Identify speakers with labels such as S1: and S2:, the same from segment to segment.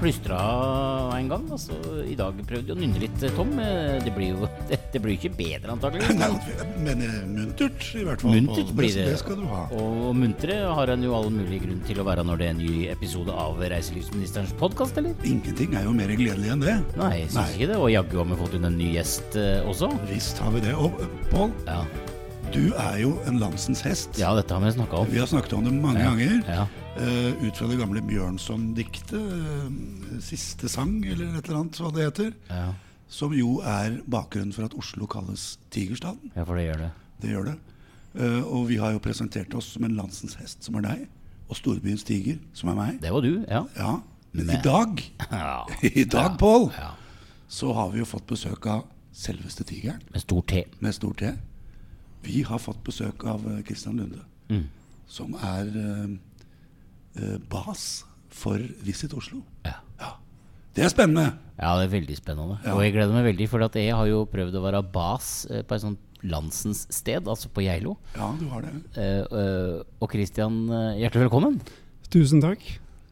S1: plystra en gang. Altså, I dag prøvde jeg å nynne litt, Tom. Eh, Det blir jo det, det blir ikke bedre, antakelig.
S2: Men eh, muntert, i hvert fall.
S1: Muntert blir det.
S2: Det skal du ha.
S1: Og muntre har en jo all mulig grunn til å være når det er en ny episode av Reiselivsministerens podkast, eller?
S2: Ingenting er jo mer gledelig enn det.
S1: Nei, jeg syns ikke det. Og jaggu har vi fått inn en ny gjest eh, også.
S2: Visst har vi det. Og eh, Pål,
S1: Ja.
S2: du er jo en landsens hest.
S1: ja, dette har vi snakka om.
S2: Vi har snakket om det mange
S1: Ja,
S2: ganger.
S1: ja.
S2: Eh, ut fra det gamle Bjørnson-diktet, eh, 'Siste sang', eller et eller annet, hva det heter.
S1: Ja.
S2: Som jo er bakgrunnen for at Oslo kalles Tigerstaden.
S1: ja, for det gjør det.
S2: Det gjør det. Eh, og vi har jo presentert oss som en landsens hest, som er deg. Og storbyens tiger, som er meg.
S1: Det var du, ja.
S2: Ja, Men
S1: Men-
S2: i dag,
S1: ja.
S2: i dag, Pål,
S1: ja.
S2: så har vi jo fått besøk av selveste tigeren
S1: Med stor T.
S2: med stor T. Vi har fått besøk av Kristian Christian Lunde,
S1: Mm.
S2: som er bas for Visit Oslo.
S1: Ja.
S2: Ja. Det er spennende!
S1: Ja, det er veldig spennende.
S2: Ja.
S1: Og jeg gleder meg veldig, for at jeg har jo prøvd å være bas eh, på et sånt landsens sted, altså på Geilo.
S2: Ja, du har det.
S1: Eh, eh, og Christian, eh, hjertelig velkommen.
S3: Tusen takk.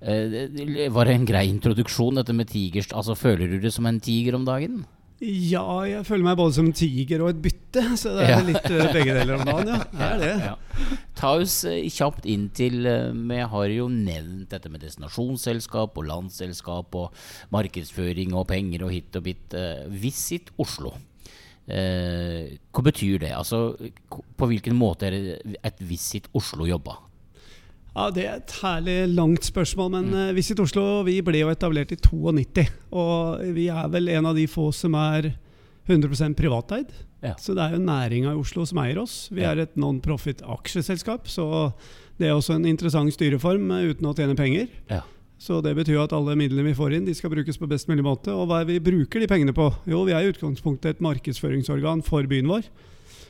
S1: Eh, var det en grei introduksjon, dette med tigers? Altså, føler du det som en tiger om dagen?
S3: Ja, jeg føler meg både som tiger og et bytte, så det er
S1: Ja.
S3: litt eh, begge deler om dagen, ja. Det er det.
S1: Ja. Ta oss eh, kjapt inn til eh, Vi har jo nevnt dette med destinasjonsselskap og landsselskap og markedsføring og penger og hit og bit. Visit Oslo. Hva betyr det? Altså, på hvilken måte er det et Visit Oslo jobba?
S3: Ja, Det er et herlig langt spørsmål, men mm. Visit Oslo vi ble jo etablert i 92. Og vi er vel en av de få som er 100 privateid.
S1: Ja.
S3: Så det er jo næringa i Oslo som eier oss. Vi
S1: Ja.
S3: er et non-profit aksjeselskap, så det er også en interessant styreform eh, uten å tjene penger.
S1: Ja.
S3: Så det betyr at alle midlene vi får inn, de skal brukes på best mulig måte. Og hva er vi bruker de pengene på? Jo, vi er i utgangspunktet et markedsføringsorgan for byen vår.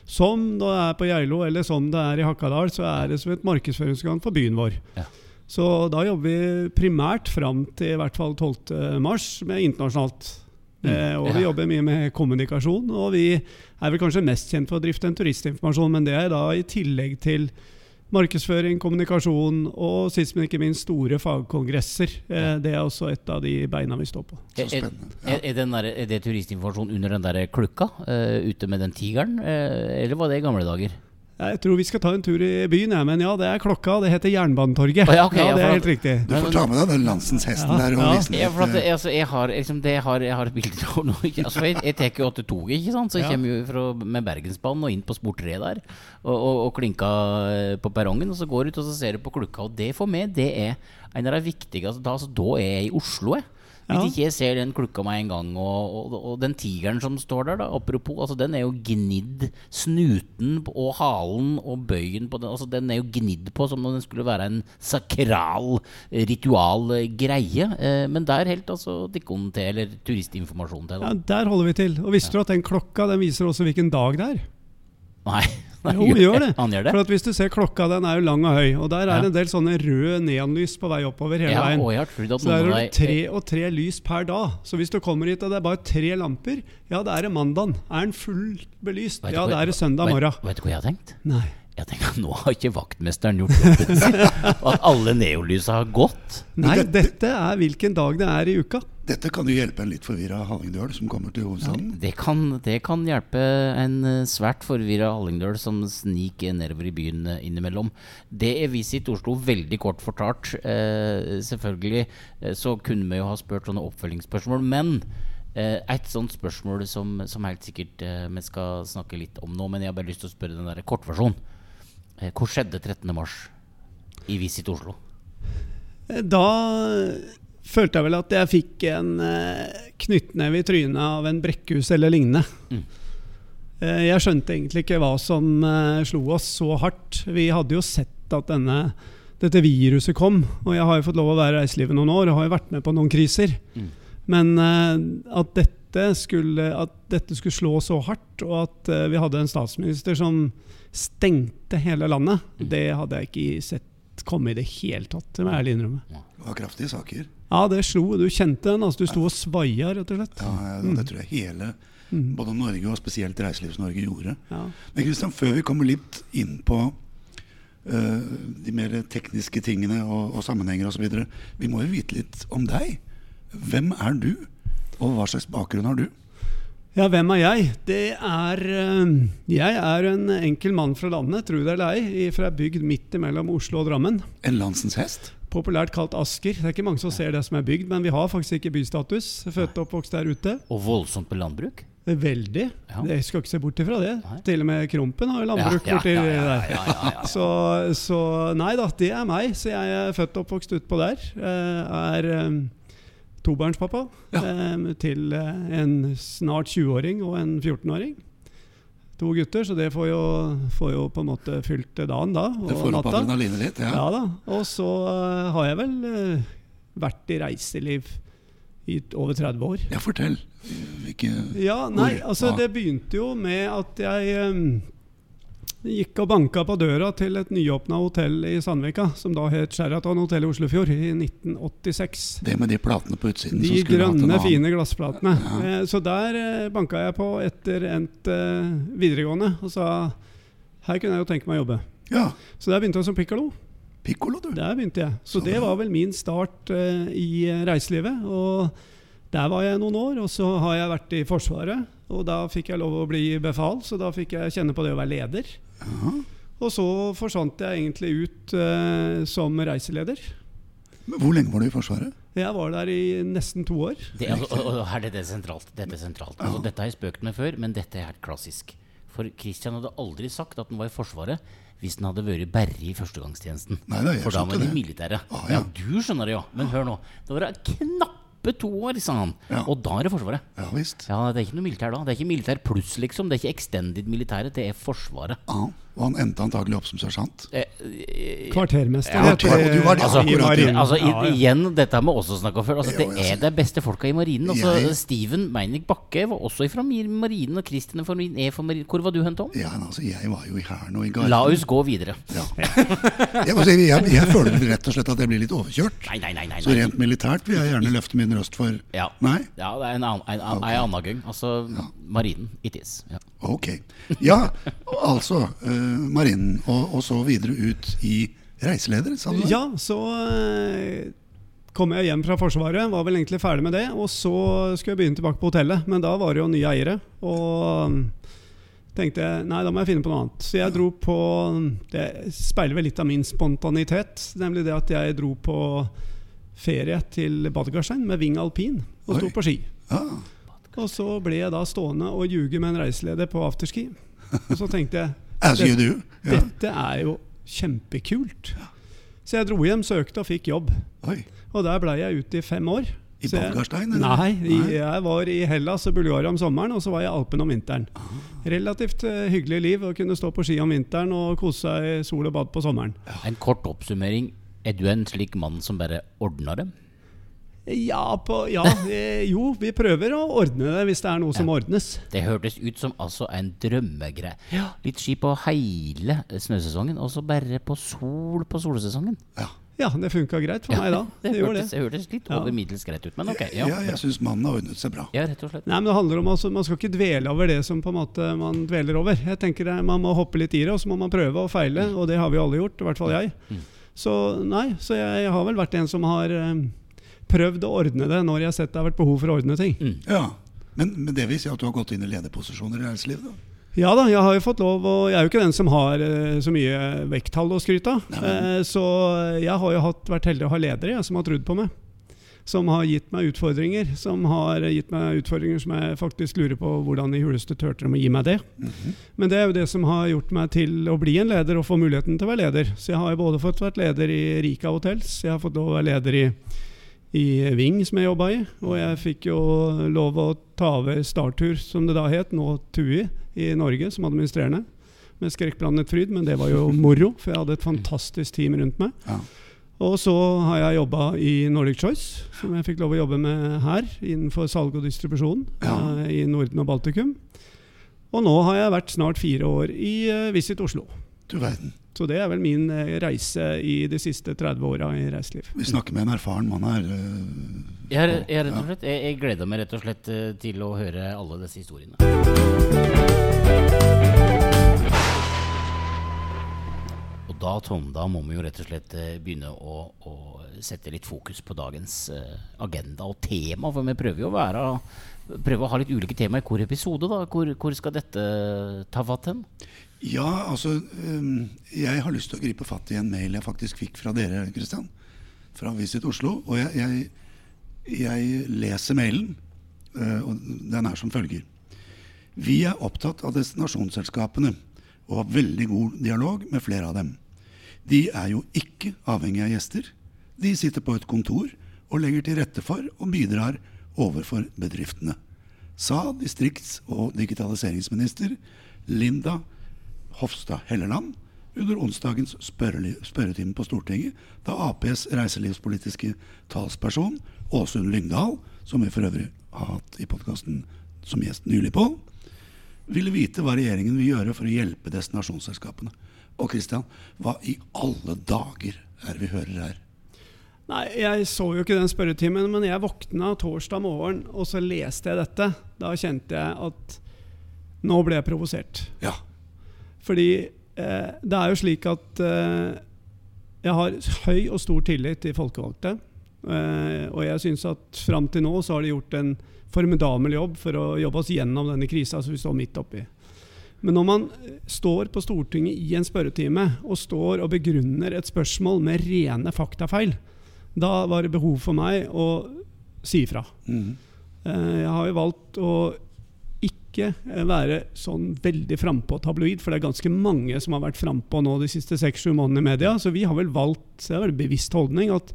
S3: Som det er på Geilo, eller som det er i Hakadal, så er det som et markedsføringsgang for byen vår.
S1: Ja.
S3: Så da jobber vi primært fram til i hvert fall 12. mars med internasjonalt.
S1: Mm,
S3: Eh, og
S1: ja.
S3: vi jobber mye med kommunikasjon, og vi er vel kanskje mest kjent for å drifte en turistinformasjon, men det er da i tillegg til markedsføring, kommunikasjon og sist, men ikke minst store fagkongresser. Eh, det er også et av de beina vi står på.
S2: Så
S1: Er, er.
S2: Ja.
S1: er, den der, er det turistinformasjon under den der klukka eh, ute med den tigeren, eh, eller var det i gamle dager?
S3: Jeg tror vi skal ta en tur i byen, ja, men ja, det er klokka. Det heter Jernbanetorget.
S1: Ja, okay, ja,
S3: det er
S1: at-
S3: helt riktig.
S2: Du får ta med deg den landsens hesten
S3: Ja,
S2: der og
S3: ja.
S2: vise den
S1: Ja, for at,
S2: eh,
S1: altså, jeg har liksom det jeg har, jeg har et bilde av nå. altså, Jeg, jeg tar jo til toget, ikke sant? Så jeg
S3: Ja.
S1: kommer jo fra, med Bergensbanen og inn på spor 3 der. Og, og, og klinka eh, på perrongen. Og så går jeg ut og så ser jeg på klokka. Og det for meg, det er en av de viktigste da, altså, da er jeg i Oslo, jeg. Hvis ikke jeg ser den klukka meg en gang, og, og, og den tigeren som står der, da, apropos, altså den er jo gnidd Snuten og halen og bøyen på den, altså den er jo gnidd på som om den skulle være en sakral, eh, ritual eh, greie. Eh, men der helt altså dikkonen til, eller turistinformasjon til.
S3: Ja, Der holder vi til. Og visste du at den klokka den viser også hvilken dag det er?
S1: Nei,
S3: Jo, vi gjør det.
S1: Han gjør det?
S3: For hvis du ser klokka, den er jo lang og høy. Og der er
S1: Ja.
S3: det en del sånne røde neonlys på vei oppover hele
S1: Ja,
S3: veien.
S1: og jeg har trodd at
S3: Så der er det tre og tre lys per dag. Så hvis du kommer hit og det er bare tre lamper, ja, da er det mandagen. Er den fullt belyst? Ja, da er det søndag morgen.
S1: Vet du hva jeg har tenkt?
S3: Nei.
S1: Jeg tenker at Nå har ikke vaktmesteren gjort jobben sin. Og at alle neolysa har gått.
S3: Nei, dette er hvilken dag det er i uka.
S2: Dette kan jo hjelpe en litt forvirra hallingdøl som kommer til hovedstaden.
S1: Det kan, det kan hjelpe en eh, svært forvirra hallingdøl som sniker nedover i byen eh, innimellom. Det er Visit Oslo veldig kort fortalt. Eh, selvfølgelig eh, så kunne vi jo ha spurt sånne oppfølgingsspørsmål, men eh, et sånt spørsmål som, som helt sikkert eh, vi skal snakke litt om nå, men jeg har bare lyst til å spørre den der kortversjonen. Eh, hva skjedde 13. mars i Visit Oslo?
S3: Eh, Da følte jeg vel at jeg fikk en eh, knyttneve i trynet av en brekkhus eller lignende.
S1: Mm.
S3: Eh, jeg skjønte egentlig ikke hva som eh, slo oss så hardt. Vi hadde jo sett at denne, dette viruset kom, og jeg har jo fått lov å være i reiselivet noen år og har jo vært med på noen kriser.
S1: Mm.
S3: Men eh, at, dette skulle, at dette skulle slå så hardt, og at eh, vi hadde en statsminister som stengte hele landet,
S1: Mm.
S3: det hadde jeg ikke sett komme i det hele tatt. Det må jeg ærlig innrømme.
S2: Det var kraftige saker.
S3: Ja, det slo. Du kjente den. altså Du sto og svaia, rett og slett.
S2: Ja, ja, Det tror jeg hele
S3: Mm.
S2: både Norge og spesielt Reiselivs-Norge gjorde.
S3: Ja.
S2: Men Kristian, før vi kommer litt inn på uh, de mer tekniske tingene og, og sammenhenger osv., vi må jo vite litt om deg. Hvem er du, og hva slags bakgrunn har du?
S3: Ja, hvem er jeg? Det er eh, Jeg er en enkel mann fra landet, tro det eller ei, fra ei bygd midt mellom Oslo og Drammen.
S2: En landsens hest?
S3: Populært kalt Asker. Det er ikke mange som ser det som er bygd, men vi har faktisk ikke bystatus. Født og oppvokst der ute.
S1: Og voldsomt med landbruk.
S3: Veldig.
S1: Ja.
S3: Jeg skal ikke se bort ifra det.
S1: Nei.
S3: Til og med Krompen har jo landbruk
S1: Ja, ja,
S3: borti
S1: ja, ja,
S3: der.
S1: ja, ja, ja.
S3: Så, så nei da, det er meg. Så jeg er født og oppvokst utpå der. Eh, er tobarnspappa
S2: Ja.
S3: eh, til en snart 20-åring og en 14-åring. To gutter, så det får jo, får jo på en måte fylt dagen da. Og
S2: Det får opp adrenalinet litt?
S3: Ja.
S2: Ja.
S3: da. Og så uh, har jeg vel uh, vært i reiseliv i over 30 år.
S2: ja, fortell. Hvilke
S3: Ja, nei, altså det begynte jo med at jeg eh, gikk og banka på døra til et nyåpna hotell i Sandvika, som da het Sheraton hotell i Oslofjord, i 1986.
S2: det med de platene på utsiden
S3: De grønne, fine glassplatene.
S2: Ja.
S3: Eh, Så der eh, banka jeg på etter endt eh, videregående og sa her kunne jeg jo tenke meg å jobbe.
S2: Ja.
S3: Så der begynte jeg som pikkolo.
S2: Pikkolo, du.
S3: Der begynte jeg. Så
S2: Så
S3: det var vel min start eh, i reiselivet. Og der var jeg noen år. Og så har jeg vært i Forsvaret, og da fikk jeg lov å bli befal. Så da fikk jeg kjenne på det å være leder.
S2: Aha.
S3: Og så forsvant jeg egentlig ut eh, som reiseleder.
S2: Men Hvor lenge var du i Forsvaret?
S3: Jeg var der i nesten to år.
S1: Det, altså, og, og her, dette er sentralt. Dette, er sentralt. Altså, dette har jeg spøkt med før, men dette er helt klassisk. For Christian hadde aldri sagt at han var i Forsvaret hvis han hadde vært berre i førstegangstjenesten.
S2: Nei da, jeg
S1: For da var
S2: det.
S1: militære.
S2: Ah,
S1: ja.
S2: ja.
S1: du skjønner det, jo. Men hør nå. Det var knappe to år, sa han.
S2: Ja.
S1: Og da er det Forsvaret.
S2: Ja visst.
S1: Ja, Det er ikke noe militær da. Det er ikke militær pluss, liksom. Det er ikke extended militæret, det er Forsvaret.
S2: Ja. Og han endte antagelig opp som sersjant.
S1: Eh, eh,
S3: Kvartermester.
S1: Ja,
S3: heter
S2: kvar- og du var det,
S1: Altså,
S3: i
S2: akkurat,
S3: marinen.
S1: altså i,
S3: Ja, ja.
S1: Igjen, dette har vi også snakka om før. Altså, det er de beste folka i marinen. Altså,
S2: Jeg-
S1: Steven Meinik Bakke var også fra marinen, og Kristin er fra marinen. Hvor var du hen, Tom?
S2: Ja, altså, jeg var jo i hæren og i garden.
S1: La oss gå videre.
S2: Ja. Jeg, må si, jeg, jeg føler rett og slett at jeg blir litt overkjørt.
S1: Nei, nei, nei. nei,
S2: Så rent militært vil jeg gjerne løfte min røst for
S1: Ja.
S2: Nei?
S1: ja, det er en, annen- en, en, en annen gang. Altså marinen. It is. Ja.
S2: Ok. Ja, altså eh, marinen, og, og så videre ut i reiseleder, sa du?
S3: Ja, så eh, kom jeg hjem fra Forsvaret, var vel egentlig ferdig med det. Og så skulle jeg begynne tilbake på hotellet, men da var det jo nye eiere. Og mm, tenkte jeg nei, da må jeg finne på noe annet. Så jeg dro på Det speiler vel litt av min spontanitet, nemlig det at jeg dro på ferie til Badegarstein med Ving alpin og sto på ski.
S2: Ja.
S3: Og så ble jeg da stående og ljuge med en reiseleder på afterski. Og så tenkte jeg
S2: As you do. Ja.
S3: dette er jo kjempekult. Så jeg dro hjem, søkte og fikk jobb.
S2: Oi.
S3: Og der blei jeg ute i fem år.
S2: I Balgarstein? eller?
S3: Nei, i- jeg var i Hellas og Bulgaria om sommeren, og så var jeg i Alpen om vinteren.
S2: Ah.
S3: Relativt eh, hyggelig liv å kunne stå på ski om vinteren og kose seg i sol og bad på sommeren.
S1: En kort oppsummering. Er du en slik mann som bare ordner det?
S3: Ja, på, ja eh, jo, vi prøver å ordne det hvis det er noe som ordnes.
S1: Det hørtes ut som altså en drømmegreie. Litt ski på hele snøsesongen, og så bare på sol på solsesongen.
S2: Ja.
S3: Ja, det funka greit for meg da.
S1: Det,
S3: Det
S1: hørtes,
S3: det.
S1: det hørtes litt
S3: Ja.
S1: over middels greit ut, men ok.
S2: Ja,
S1: Ja,
S2: jeg syns mannen har ordnet seg bra.
S1: ja rett og slett.
S3: Nei, men det handler om altså, Man skal ikke dvele over det som på en måte man dveler over. Jeg tenker det, Man må hoppe litt i det, og så må man prøve og feile. Og det har vi alle gjort, i hvert fall jeg.
S1: Mm.
S3: Så nei, så jeg har vel vært en som har eh, prøvd å ordne det når jeg har sett det har vært behov for å ordne ting.
S1: Mm.
S2: Ja. Men, men det vil si at du har gått inn i lederposisjoner i reiselivet? da?
S3: Ja da, jeg har jo fått lov, og jeg er jo ikke den som har eh, så mye vekttall å skryte av. Eh, så jeg har jo hatt, vært heldig å ha ledere jeg, som har trodd på meg. Som har gitt meg utfordringer. Som har gitt meg utfordringer som jeg faktisk lurer på hvordan i huleste turte de å gi meg det.
S2: Mhm.
S3: Men det er jo det som har gjort meg til å bli en leder og få muligheten til å være leder. Så jeg har jo både fått vært leder i Rika Hotels, jeg har fått lov å være leder i, i Ving, som jeg jobba i. Og jeg fikk jo lov å ta over Startur, som det da het, nå TUI, i Norge, som administrerende. Med skrekkblandet fryd, men det var jo moro, for jeg hadde et fantastisk team rundt meg.
S2: Ja.
S3: Og så har jeg jobba i Nordic Choice, som jeg fikk lov å jobbe med her, innenfor salg og distribusjon
S2: Ja.
S3: eh, i Norden og Baltikum. Og nå har jeg vært snart fire år i eh, Visit Oslo.
S2: Du verden.
S3: Så det er vel min eh, reise i de siste 30 åra i reiseliv.
S2: Vi snakker med en erfaren mann her. eh,
S1: Jeg, er- jeg, er rett og slett, jeg, jeg gleder meg rett og slett eh, til å høre alle disse historiene. Og da Tom, da må vi jo rett og slett begynne å, å sette litt fokus på dagens agenda og tema. For vi prøver jo å være Prøve å ha litt ulike tema i hver episode. da Hvor, hvor skal dette ta fatt hen?
S2: Ja, altså Jeg har lyst til å gripe fatt i en mail jeg faktisk fikk fra dere, Kristian. Fra Visit Oslo. Og jeg, jeg, jeg leser mailen, øh, og den er som følger. Vi er opptatt av destinasjonsselskapene og har veldig god dialog med flere av dem. De er jo ikke avhengig av gjester. De sitter på et kontor og legger til rette for og bidrar overfor bedriftene. Sa distrikts- og digitaliseringsminister Linda Hofstad Helleland under onsdagens spørretime på Stortinget, da Aps reiselivspolitiske talsperson Åsund Lyngdal, som vi for øvrig har hatt i podkasten som gjest nylig på, ville vite hva regjeringen vil gjøre for å hjelpe destinasjonsselskapene. Og Christian, hva i alle dager er det vi hører her?
S3: Nei, Jeg så jo ikke den spørretimen, men jeg våkna torsdag morgen og så leste jeg dette. Da kjente jeg at nå ble jeg provosert.
S2: Ja.
S3: Fordi eh, det er jo slik at eh, jeg har høy og stor tillit til folkevalgte. Eh, og jeg syns at fram til nå så har de gjort en formidabel jobb for å jobbe oss gjennom denne krisa som vi står midt oppi. Men når man står på Stortinget i en spørretime og står og begrunner et spørsmål med rene faktafeil, da var det behov for meg å si ifra.
S2: Mhm.
S3: Eh, Jeg har jo valgt å ikke eh, være sånn veldig frampå tabloid, for det er ganske mange som har vært frampå nå de siste seks-sju månedene i media. Så vi har vel valgt, det er vel en bevisst holdning, at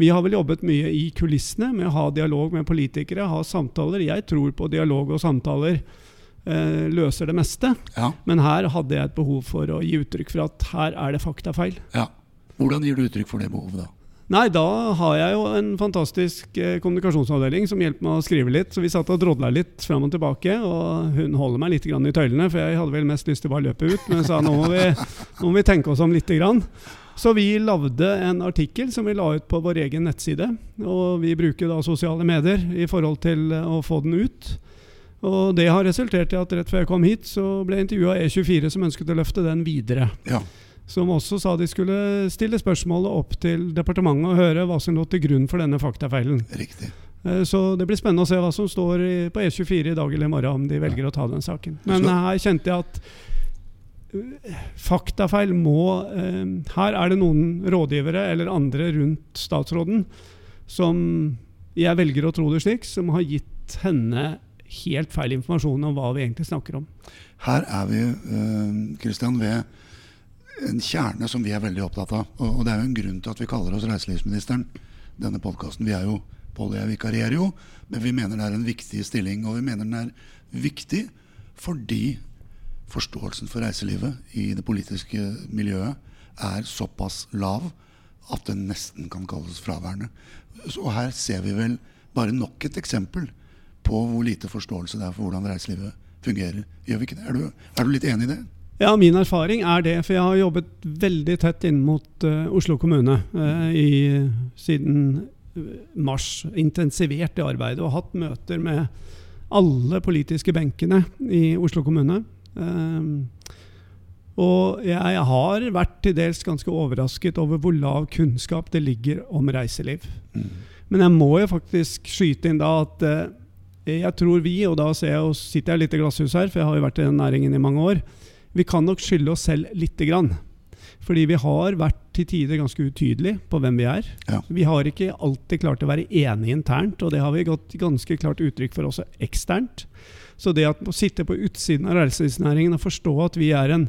S3: vi har vel jobbet mye i kulissene med å ha dialog med politikere, ha samtaler. Jeg tror på dialog og samtaler eh, løser det meste.
S2: Ja.
S3: Men her hadde jeg et behov for å gi uttrykk for at her er det faktafeil.
S2: ja. Hvordan gir du uttrykk for det behovet, da?
S3: Nei, da har jeg jo en fantastisk eh, kommunikasjonsavdeling som hjelper meg å skrive litt. Så vi satt og drodla litt fram og tilbake, og hun holder meg litt i tøylene. For jeg hadde vel mest lyst til å bare løpe ut, men jeg sa nå må vi, nå må vi tenke oss om lite grann. Så vi lagde en artikkel som vi la ut på vår egen nettside. Og vi bruker da sosiale medier i forhold til eh, å få den ut. Og det har resultert i at rett før jeg kom hit, så ble jeg intervjua E24 som ønsket å løfte den videre
S2: Ja.
S3: Som også sa de skulle stille spørsmålet opp til departementet og høre hva som lå til grunn for denne faktafeilen.
S2: Riktig.
S3: Eh, Så det blir spennende å se hva som står på E24 i dag eller i morgen, om de velger å ta den saken. Men her kjente jeg at eh, faktafeil må eh, Her er det noen rådgivere eller andre rundt statsråden som jeg velger å tro det slik, som har gitt henne helt feil informasjon om hva vi egentlig snakker om.
S2: Her er vi eh, ved en kjerne som vi er veldig opptatt av. Og, og det er jo en grunn til at vi kaller oss reiselivsministeren. Denne podkasten. Vi er jo Pål og jeg vikarierer jo, men vi mener det er en viktig stilling. Og vi mener den er viktig fordi forståelsen for reiselivet i det politiske miljøet er såpass lav at den nesten kan kalles fraværende. Så her ser vi vel bare nok et eksempel på hvor lite forståelse det er for hvordan reiselivet fungerer. Gjør vi ikke det? Er du, er du litt enig i det?
S3: Ja, min erfaring er det. For jeg har jobbet veldig tett inn mot uh, Oslo kommune uh, i, siden eh, mars. Intensivert det arbeidet og hatt møter med alle politiske benkene i Oslo kommune. Uh, og jeg har vært til dels ganske overrasket over hvor lav kunnskap det ligger om reiseliv. Men jeg må jo faktisk skyte inn da at jeg tror vi, og da ser jeg, og sitter jeg litt i glasshus her, for jeg har jo vært i den næringen i mange år, vi kan nok skylde oss selv lite grann. Fordi vi har vært til tider ganske utydelige på hvem vi er.
S2: Ja.
S3: Vi har ikke alltid klart å være enige internt, og det har vi gått ganske klart uttrykk for også eksternt. Så det at å sitte på utsiden av reiselivsnæringen og forstå at vi er en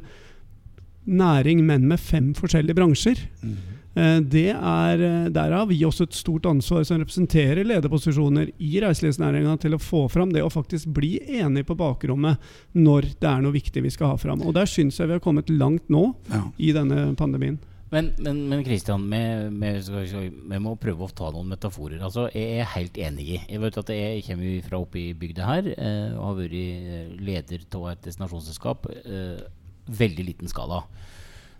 S3: næring, men med fem forskjellige bransjer, eh, det er, eh, der har vi også et stort ansvar som representerer lederposisjoner i reiselivsnæringa til å få fram det og faktisk bli enige på bakrommet når det er noe viktig vi skal ha fram. Og der syns jeg vi har kommet langt nå
S2: Ja.
S3: i denne pandemien.
S1: Men, men, men Christian, vi, vi, vi må prøve å ta noen metaforer. Altså, jeg er helt enig i Jeg vet at jeg kommer fra oppe i bygda her eh, og har vært eh, leder av et destinasjonsselskap. Eh, veldig liten skala.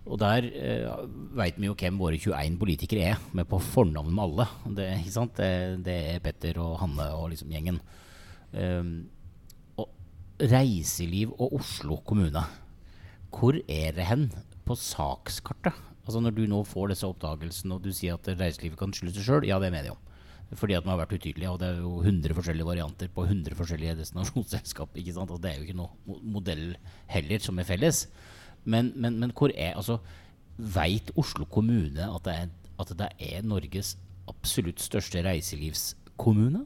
S1: Og der eh, veit vi jo hvem våre 21 politikere er, med på fornavn med alle. Det? Det, det er Petter og Hanne og liksom gjengen. Um, og reiseliv og Oslo kommune. Hvor er det hen på sakskartet Altså Når du nå får disse oppdagelsene, og du sier at reiselivet kan skylde seg sjøl, ja, det mener jeg om. Fordi at man har vært utydelige. Og det er jo 100 forskjellige varianter på 100 forskjellige destinasjonsselskap. ikke sant? Og det er jo ikke noe modell heller som er felles. Men, men, men hvor er altså Veit Oslo kommune at det, er, at det er Norges absolutt største reiselivskommune?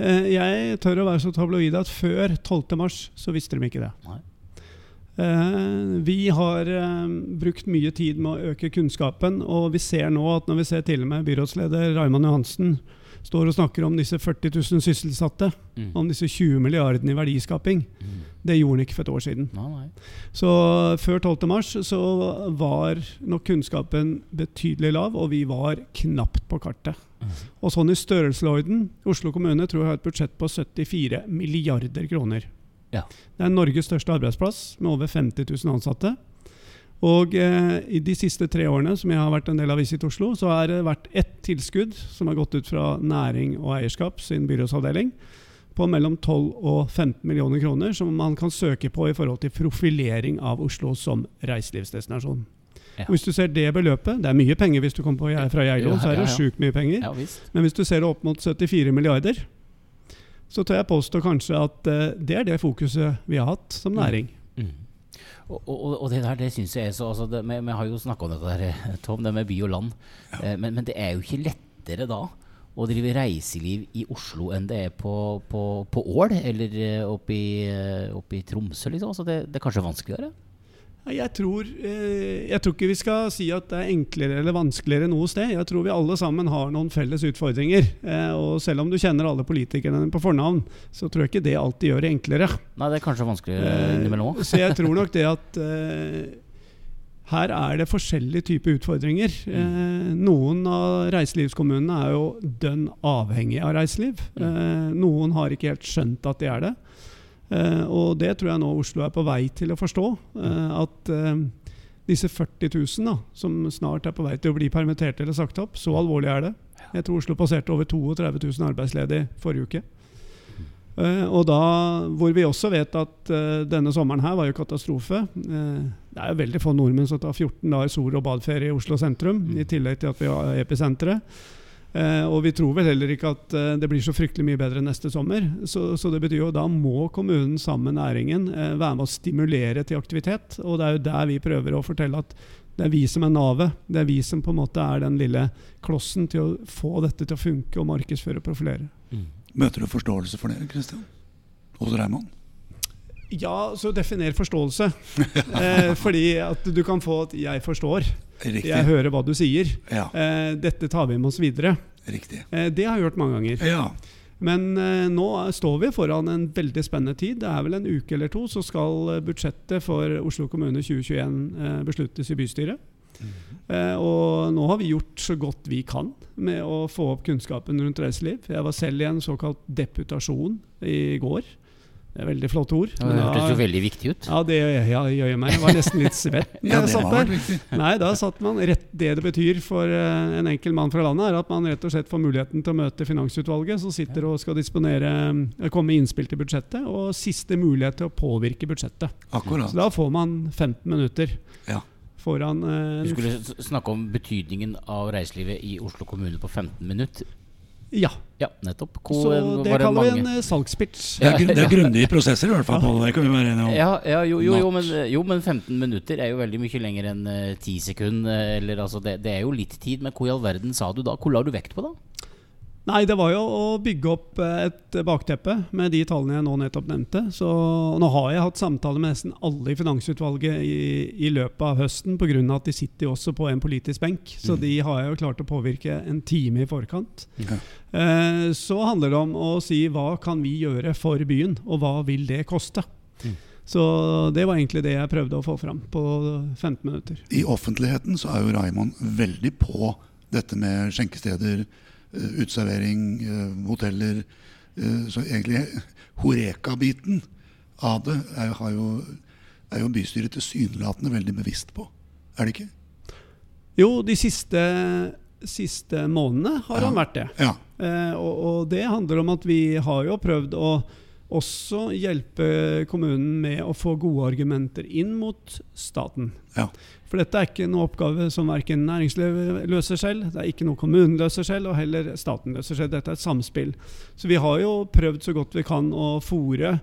S3: Eh, jeg tør å være så tabloid at før 12.3 så visste de ikke det.
S1: Nei.
S3: Eh, vi har eh, brukt mye tid med å øke kunnskapen, og vi ser nå at når vi ser til og med byrådsleder Raymond Johansen står og snakker om disse 40 000 sysselsatte,
S1: Mm.
S3: om disse 20 milliardene i verdiskaping,
S1: Mm.
S3: det gjorde han ikke for et år siden.
S1: Nei, nei.
S3: Så før 12.3 så var nok kunnskapen betydelig lav, og vi var knapt på kartet.
S1: Mm.
S3: Og sånn i størrelsesorden Oslo kommune tror jeg har et budsjett på 74 milliarder kroner.
S1: Ja.
S3: Det er Norges største arbeidsplass med over 50 000 ansatte. Og eh, i de siste tre årene som jeg har vært en del av Visit Oslo, så har det vært ett tilskudd som har gått ut fra Næring og eierskap sin byrådsavdeling på mellom 12 og 15 millioner kroner, som man kan søke på i forhold til profilering av Oslo som reiselivsdestinasjon.
S1: Ja.
S3: Hvis du ser det beløpet, det er mye penger hvis du kommer på, fra Geilo, så er det sjukt mye penger. Men hvis du ser det opp mot 74 milliarder, så tør jeg påstå kanskje at eh, det er det fokuset vi har hatt som næring.
S1: Og, og, og det der, det syns jeg er så altså det, vi, vi har jo snakka om dette der, Tom, det med by og land. Eh, men, men det er jo ikke lettere da å drive reiseliv i Oslo enn det er på, på, på Ål eller eh, eh, oppe i Tromsø, liksom. Altså det, det er kanskje vanskeligere?
S3: Jeg tror, eh, jeg tror ikke vi skal si at det er enklere eller vanskeligere noe sted. Jeg tror vi alle sammen har noen felles utfordringer. Eh, og selv om du kjenner alle politikerne på fornavn, så tror jeg ikke det alltid gjør det enklere.
S1: Nei, det er kanskje vanskeligere
S3: Eh,
S1: innimellom òg.
S3: så jeg tror nok det at her er det forskjellige typer utfordringer. Eh, noen av reiselivskommunene er jo dønn avhengig av reiseliv. Eh, noen har ikke helt skjønt at de er det. Eh, og det tror jeg nå Oslo er på vei til å forstå. Eh, at eh, disse 40 000 da, som snart er på vei til å bli permittert eller sagt opp, så alvorlig er det. Jeg tror Oslo passerte over 32 000 arbeidsledige forrige uke. Uh, og da, hvor vi også vet at uh, denne sommeren her var jo katastrofe. Uh, det er jo veldig få nordmenn som tar 14 dager sol- og badferie i Oslo sentrum, i tillegg til at vi har episenteret. Eh, og vi tror vel heller ikke at eh, det blir så fryktelig mye bedre neste sommer. Så, så det betyr jo da må kommunen sammen med næringen eh, være med å stimulere til aktivitet. Og det er jo der vi prøver å fortelle at det er vi som er navet. Det er vi som på en måte er den lille klossen til å få dette til å funke og markedsføre og profilere.
S1: Mm.
S2: Møter du forståelse for det, Kristian? Hos Raymond?
S3: Ja, så definer forståelse. eh, fordi at du kan få at 'jeg forstår',
S2: Riktig.
S3: jeg hører hva du sier.
S2: Ja,
S3: Eh, dette tar vi med oss videre. Eh, det har jeg hørt mange ganger.
S2: Ja.
S3: Men eh, nå står vi foran en veldig spennende tid. Det er vel en uke eller to, så skal eh, budsjettet for Oslo kommune 2021 eh, besluttes i bystyret. Eh, og nå har vi gjort så godt vi kan med å få opp kunnskapen rundt reiseliv. Jeg var selv i en såkalt deputasjon i går. Det er veldig flotte ord.
S1: Ja, det hørtes jo veldig viktig ut.
S3: ja, det ja, gjør meg. Jeg var nesten litt svett
S2: da
S3: jeg
S2: det
S3: satt der. Nei, da satt man rett Det det betyr for eh, en enkel mann fra landet, er at man rett og slett får muligheten til å møte Finansutvalget, som sitter og skal disponere eh, komme med innspill til budsjettet, og siste mulighet til å påvirke budsjettet.
S2: Akkurat.
S3: Så da får man 15 minutter
S2: Ja.
S3: foran eh,
S1: Du skulle snakke om betydningen av reiselivet i Oslo kommune på 15 minutter.
S3: Ja.
S1: Ja, nettopp.
S3: Så det
S1: var
S3: kaller vi en eh, salgspitch.
S2: Det er, det er grundige prosesser i hvert fall. Det kan vi være enige om.
S1: Ja, ja jo, jo, jo, men, jo, men 15 minutter er jo veldig mye lenger enn eh, 10 sekunder. eh, Eller, altså, det, det er jo litt tid, men hvor i all verden sa du da? Hvor la du vekt på da?
S3: Nei, det var jo å bygge opp et bakteppe med de tallene jeg nå nettopp nevnte. Så nå har jeg hatt samtaler med nesten alle i Finansutvalget i, i løpet av høsten, pga. at de sitter jo også på en politisk benk. Så de har jeg jo klart å påvirke en time i forkant.
S2: Okay.
S3: Eh, så handler det om å si hva kan vi gjøre for byen, og hva vil det koste?
S1: Mm.
S3: Så det var egentlig det jeg prøvde å få fram på 15 minutter.
S2: I offentligheten så er jo Raymond veldig på dette med skjenkesteder, uteservering, eh, hoteller. eh, Så egentlig Horeka-biten av det er, jo, er jo bystyret tilsynelatende veldig bevisst på. Er det ikke?
S3: Jo, de siste, siste månedene har
S2: Ja.
S3: han vært det.
S2: Ja.
S3: Eh, og, og det handler om at vi har jo prøvd å også hjelpe kommunen med å få gode argumenter inn mot staten.
S2: Ja.
S3: For dette er ikke noe oppgave som verken næringslivet løser selv, det er ikke noe kommunen løser selv, og heller staten løser selv. Dette er et samspill. Så vi har jo prøvd så godt vi kan å fòre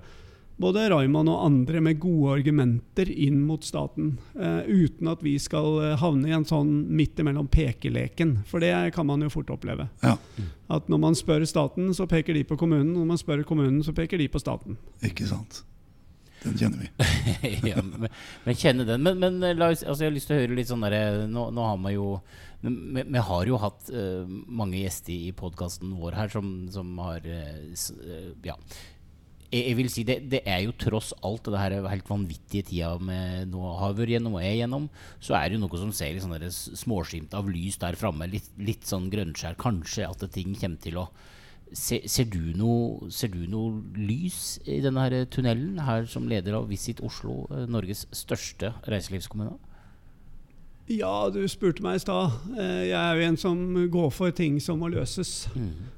S3: både Raymond og andre med gode argumenter inn mot staten. Uh, uten at vi skal eh, havne i en sånn midt imellom pekeleken. For det kan man jo fort oppleve.
S2: Ja.
S3: At når man spør staten, så peker de på kommunen. Når man spør kommunen, så peker de på staten.
S2: Ikke sant. Den kjenner vi.
S1: ja, men, men kjenne den. Men, men eh, la oss, altså jeg har lyst til å høre litt sånn derre nå, nå har man jo vi, har jo hatt uh, mange gjester i podkasten vår her som, som har uh, s, Ja. Jeg, vil si det, det er jo tross alt det her helt vanvittige tida vi nå har vært gjennom og er gjennom, så er det jo noe som ser litt sånn småskimt av lys der framme. Litt, litt sånn grønnskjær. Kanskje at ting kommer til å Se, ser, du noe, ser du noe lys i denne her tunnelen her som leder av Visit Oslo, eh, Norges største reiselivskommune?
S3: Ja, du spurte meg i stad. Eh, Jeg er jo en som går for ting som må løses.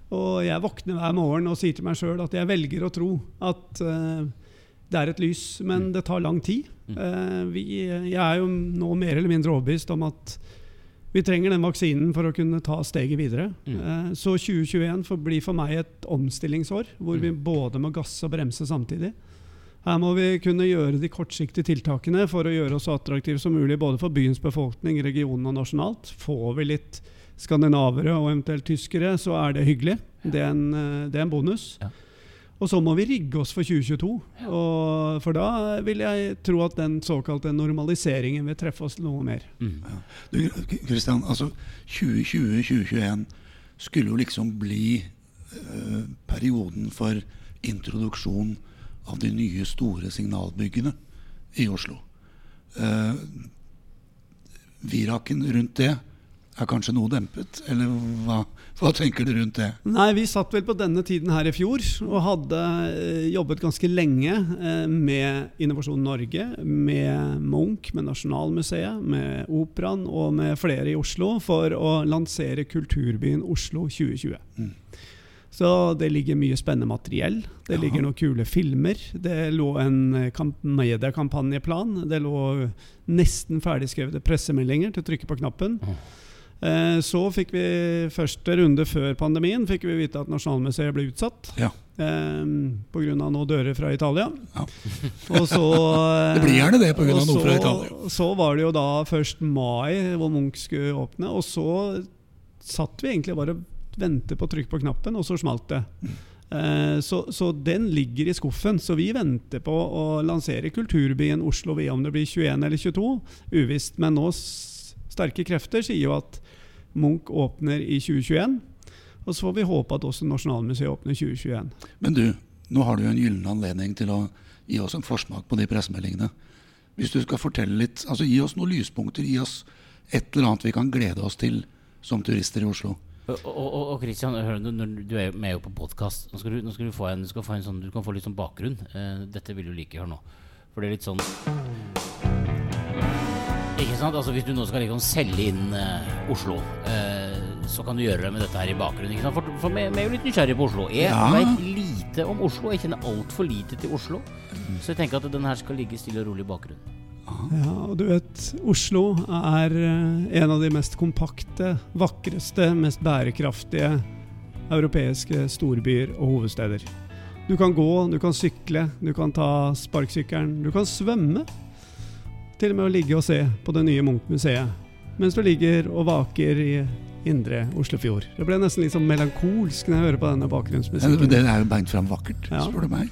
S3: Og jeg våkner hver morgen og sier til meg sjøl at jeg velger å tro at uh, det er et lys, men det tar lang tid. Uh, vi, jeg er jo nå mer eller mindre overbevist om at vi trenger den vaksinen for å kunne ta steget videre. Uh, så 2021 blir for meg et omstillingsår, hvor vi både må gasse og bremse samtidig. Her må vi kunne gjøre de kortsiktige tiltakene for å gjøre oss så attraktive som mulig både for byens befolkning, regionen og nasjonalt. Får vi litt skandinavere og eventuelt tyskere, så er det hyggelig. Det er en, det er en bonus.
S1: Ja.
S3: Og så må vi rigge oss for 2022. Og for da vil jeg tro at den såkalte normaliseringen vil treffe oss noe mer.
S1: Mm.
S2: Du, Kristian, altså 2020-2021 skulle jo liksom bli uh, perioden for introduksjon av de nye store signalbyggene i Oslo. Eh, viraken rundt det er kanskje noe dempet, eller hva, hva tenker du rundt det?
S3: Nei, vi satt vel på denne tiden her i fjor og hadde eh, jobbet ganske lenge eh, med Innovasjon Norge, med Munch, med Nasjonalmuseet, med Operaen og med flere i Oslo for å lansere kulturbyen Oslo 2020. Så det ligger mye spennende materiell. Det
S2: Ja.
S3: ligger noen kule filmer. Det lå en eh, kamp- mediekampanjeplan. Det lå nesten ferdigskrevne pressemeldinger til å trykke på knappen. Eh, Så fikk vi første runde før pandemien fikk vi vite at Nasjonalmuseet ble utsatt.
S2: Ja.
S3: Eh, Pga. noen dører fra Italia.
S2: Ja.
S3: Og så, eh,
S2: Det blir gjerne det på grunn av
S3: og
S2: noe fra Italia.
S3: Så var det jo da først mai hvor Munch skulle åpne, og så satt vi egentlig bare og ventet på å trykke på knappen, og så smalt det. Eh, Så, så den ligger i skuffen. Så vi venter på å lansere kulturbyen Oslo. Vi, om det blir 21 eller 22, uvisst. Men nå sterke krefter sier jo at Munch åpner i 2021. Og så får vi håpe at også Nasjonalmuseet åpner i 2021.
S2: Men du, nå har du jo en gyllen anledning til å gi oss en forsmak på de pressemeldingene. Hvis du skal fortelle litt, altså gi oss noen lyspunkter, gi oss et eller annet vi kan glede oss til som turister i Oslo.
S1: Og, og, og- Christian, hør, du, du er med jo på podkast. Nå, skal du, nå skal du få en, du få en sånn, du kan få litt sånn bakgrunn. Eh, dette vil du like. Hør nå. For det er litt sånn Ikke sant? Altså Hvis du nå skal liksom selge inn eh, Oslo, eh, så kan du gjøre det med dette her i bakgrunnen. Ikke sant? For, for vi, vi er jo litt nysgjerrige på Oslo. Jeg
S2: Ja.
S1: vet lite om Oslo. Jeg kjenner altfor lite til Oslo. Så jeg tenker at den her skal ligge stille og rolig i bakgrunnen.
S3: Ja, og du vet, Oslo er eh, en av de mest kompakte, vakreste, mest bærekraftige europeiske storbyer og hovedsteder. Du kan gå, du kan sykle, du kan ta sparkesykkelen, du kan svømme. Til og med å ligge og se på det nye Munch-museet mens du ligger og vaker i indre Oslofjord. Det ble nesten litt sånn melankolsk når jeg hører på denne
S2: Ja,
S3: bakgrunnsmusikken.
S2: Det er jo beint fram vakkert,
S3: Ja.
S2: spør du meg.